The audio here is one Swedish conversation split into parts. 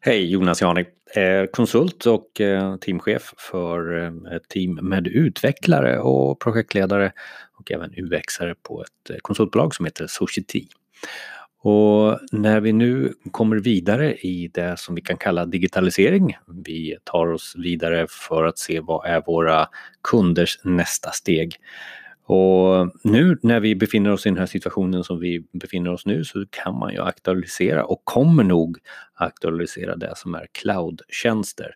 Hej, Jonas Jani. Eh, konsult och eh, teamchef för eh, ett team med utvecklare och projektledare och även UXare på ett konsultbolag som heter Society. Och när vi nu kommer vidare i det som vi kan kalla digitalisering, vi tar oss vidare för att se vad är våra kunders nästa steg. Och nu när vi befinner oss i den här situationen som vi befinner oss nu så kan man ju aktualisera och kommer nog aktualisera det som är cloud-tjänster.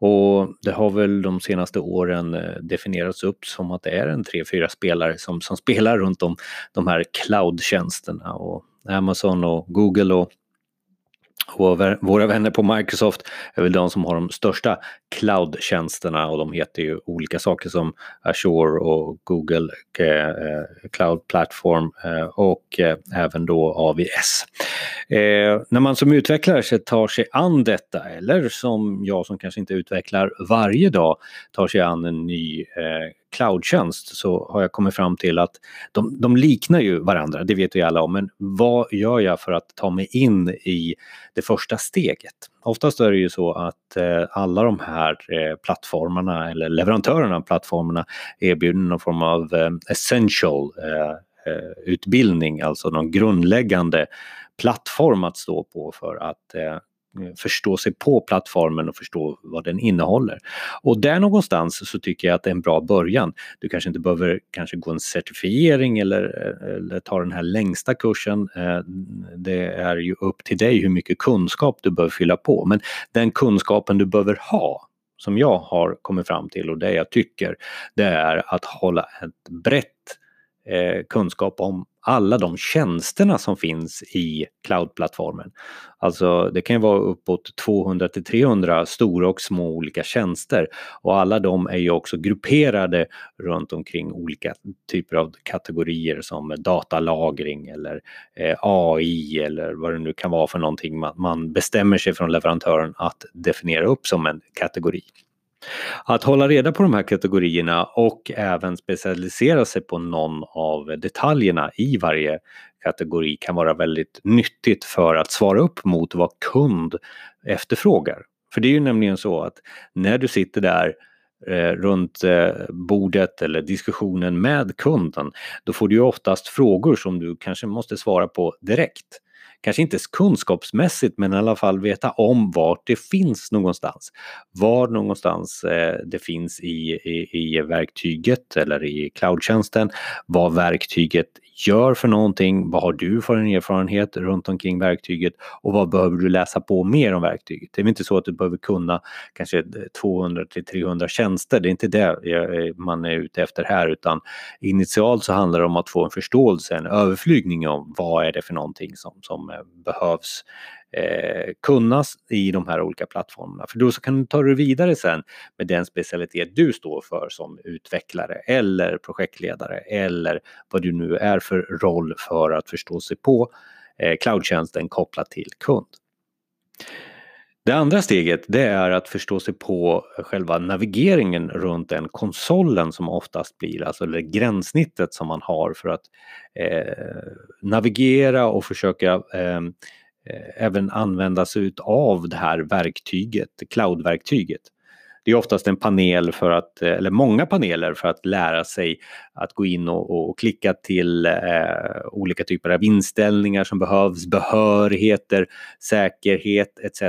Och det har väl de senaste åren eh, definierats upp som att det är en tre, fyra spelare som, som spelar runt om de här cloudtjänsterna och Amazon och Google och och våra vänner på Microsoft är väl de som har de största cloud-tjänsterna och de heter ju olika saker som Azure och Google eh, Cloud Platform eh, och eh, även då AVS. När man som utvecklare tar sig an detta eller som jag som kanske inte utvecklar varje dag tar sig an en ny cloudtjänst så har jag kommit fram till att de, de liknar ju varandra, det vet vi alla om, men vad gör jag för att ta mig in i det första steget? Oftast är det ju så att eh, alla de här eh, plattformarna eller leverantörerna av plattformarna erbjuder någon form av eh, essential eh, eh utbildning, alltså någon grundläggande plattform att stå på för att Eh, Eh, förstå sig på plattformen och förstå vad den innehåller. Och där någonstans så tycker jag att det är en bra början. Du kanske inte behöver kanske gå en certifiering eller, eh, eller ta den här längsta kursen. Eh, det är ju upp till dig hur mycket kunskap du behöver fylla på. Men den kunskapen du behöver ha som jag har kommit fram till och det jag tycker det är att hålla ett brett eh, kunskap om alla de tjänsterna som finns i cloudplattformen. Alltså det kan ju vara uppåt 200 till 300 stora och små olika tjänster och alla de är ju också grupperade runt omkring olika typer av kategorier som datalagring eller eh, AI eller vad det nu kan vara för någonting man bestämmer sig från leverantören att definiera upp som en kategori. Att hålla reda på de här kategorierna och även specialisera sig på någon av detaljerna i varje kategori kan vara väldigt nyttigt för att svara upp mot vad kund efterfrågar. För det är ju nämligen så att när du sitter där eh, runt eh, bordet eller diskussionen med kunden, då får du ju oftast frågor som du kanske måste svara på direkt kanske inte kunskapsmässigt men i alla fall veta om vart det finns någonstans. Var någonstans eh, det finns i, i, i verktyget eller i cloudtjänsten, vad verktyget gör för någonting, vad har du för en erfarenhet runt omkring verktyget och vad behöver du läsa på mer om verktyget. Det är inte så att du behöver kunna kanske eh, 200 till 300 tjänster, det är inte det eh, man är ute efter här utan initialt så handlar det om att få en förståelse, en överflygning om vad är det för någonting som, som Eh, behövs eh, kunnas i de här olika plattformarna. För då så kan du ta det vidare sen med den specialitet du står för som utvecklare eller projektledare eller vad du nu är för roll för att förstå sig på eh, cloudtjänsten kopplat till kund. Det andra steget det är att förstå sig på själva navigeringen runt den konsolen som oftast blir, alltså det gränssnittet som man har för att eh, navigera och försöka eh, Eh, även använda sig av det här verktyget, cloudverktyget. Det är oftast en panel för att, eller många paneler för att lära sig att gå in och, och klicka till eh, olika typer av inställningar som behövs, behörigheter, säkerhet etc.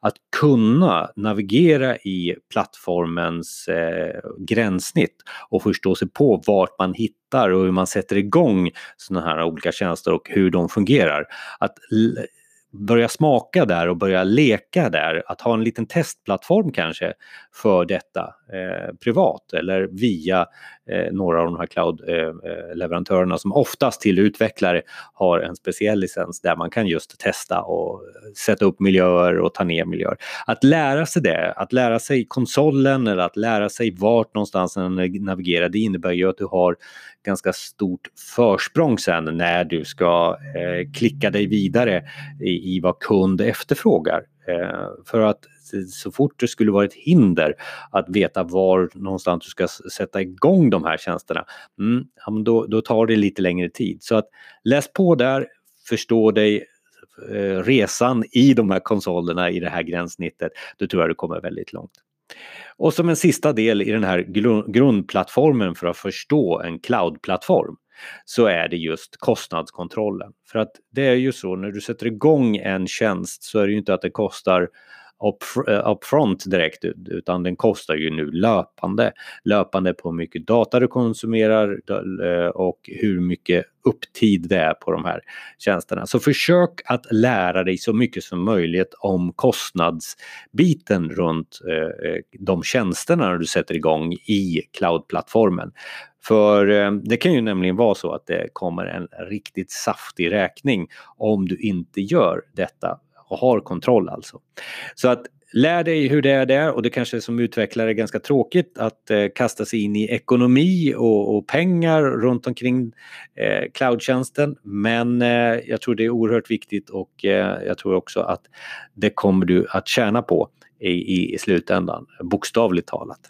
Att kunna navigera i plattformens eh, gränssnitt och förstå sig på vart man hittar och hur man sätter igång sådana här olika tjänster och hur de fungerar. Att börja smaka där och börja leka där. Att ha en liten testplattform kanske för detta eh, privat eller via eh, några av de här cloud-leverantörerna eh, eh som oftast till utvecklare har en speciell licens där man kan just testa och sätta upp miljöer och ta ner miljöer. Att lära sig det, att lära sig konsolen eller att lära sig vart någonstans den navigerar, det innebär ju att du har ganska stort försprång sen när du ska eh, klicka dig vidare i, i vad kund efterfrågar. Eh, för att så fort det skulle vara ett hinder att veta var någonstans du ska sätta igång de här tjänsterna, mm, då, då tar det lite längre tid. Så att läs på där, förstå dig, eh, resan i de här konsolerna i det här gränssnittet, då tror jag du kommer väldigt långt. Och som en sista del i den här grundplattformen för att förstå en cloudplattform så är det just kostnadskontrollen. För att det är ju så när du sätter igång en tjänst så är det ju inte att det kostar up, eh, front upfront direkt utan den kostar ju nu löpande. Löpande på hur mycket data du konsumerar eh, och hur mycket upptid det är på de här tjänsterna. Så försök att lära dig så mycket som möjligt om kostnadsbiten runt eh, de tjänsterna du sätter igång i cloudplattformen. För det kan ju nämligen vara så att det kommer en riktigt saftig räkning om du inte gör detta och har kontroll alltså. Så att lär dig hur det är där och det kanske som utvecklare är ganska tråkigt att eh, kasta sig in i ekonomi och, och pengar runt omkring eh, cloudtjänsten. Men eh, jag tror det är oerhört viktigt och eh, jag tror också att det kommer du att tjäna på i, i, i slutändan, bokstavligt talat.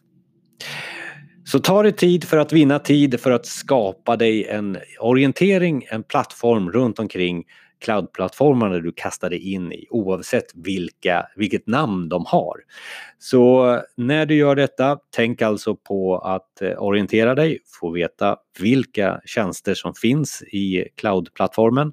Så ta dig tid för att vinna tid för att skapa dig en orientering, en plattform runt omkring cloudplattformarna du kastar dig in i oavsett vilka, vilket namn de har. Så när du gör detta, tänk alltså på att eh, orientera dig, få veta vilka tjänster som finns i cloudplattformen.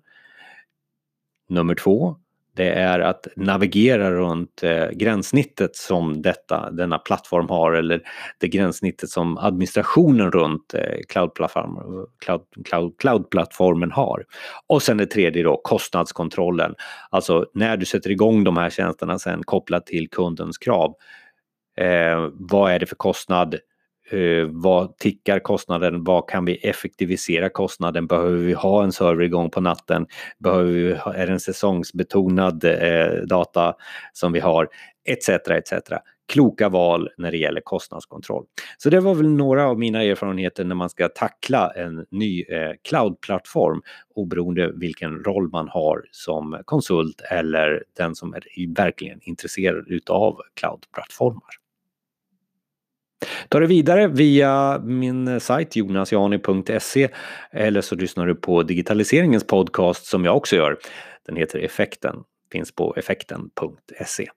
Nummer två, det är att navigera runt eh, gränssnittet som detta, denna plattform har eller det gränssnittet som administrationen runt eh, cloudplattformen cloud, cloud, cloud har. Och sen det tredje då, kostnadskontrollen. Alltså när du sätter igång de här tjänsterna sen kopplat till kundens krav. Eh, vad är det för kostnad? Eh, vad tickar kostnaden? Vad kan vi effektivisera kostnaden? Behöver vi ha en server igång på natten? Behöver vi ha, är det en säsongsbetonad eh, data som vi har? Etc. etc. Kloka val när det gäller kostnadskontroll. Så det var väl några av mina erfarenheter när man ska tackla en ny uh, cloudplattform oberoende vilken roll man har som konsult eller den som är verkligen intresserad utav cloudplattformar. Ta det vidare via min sajt jonasjani.se eller så lyssnar du på digitaliseringens podcast som jag också gör. Den heter Effekten, finns på effekten.se.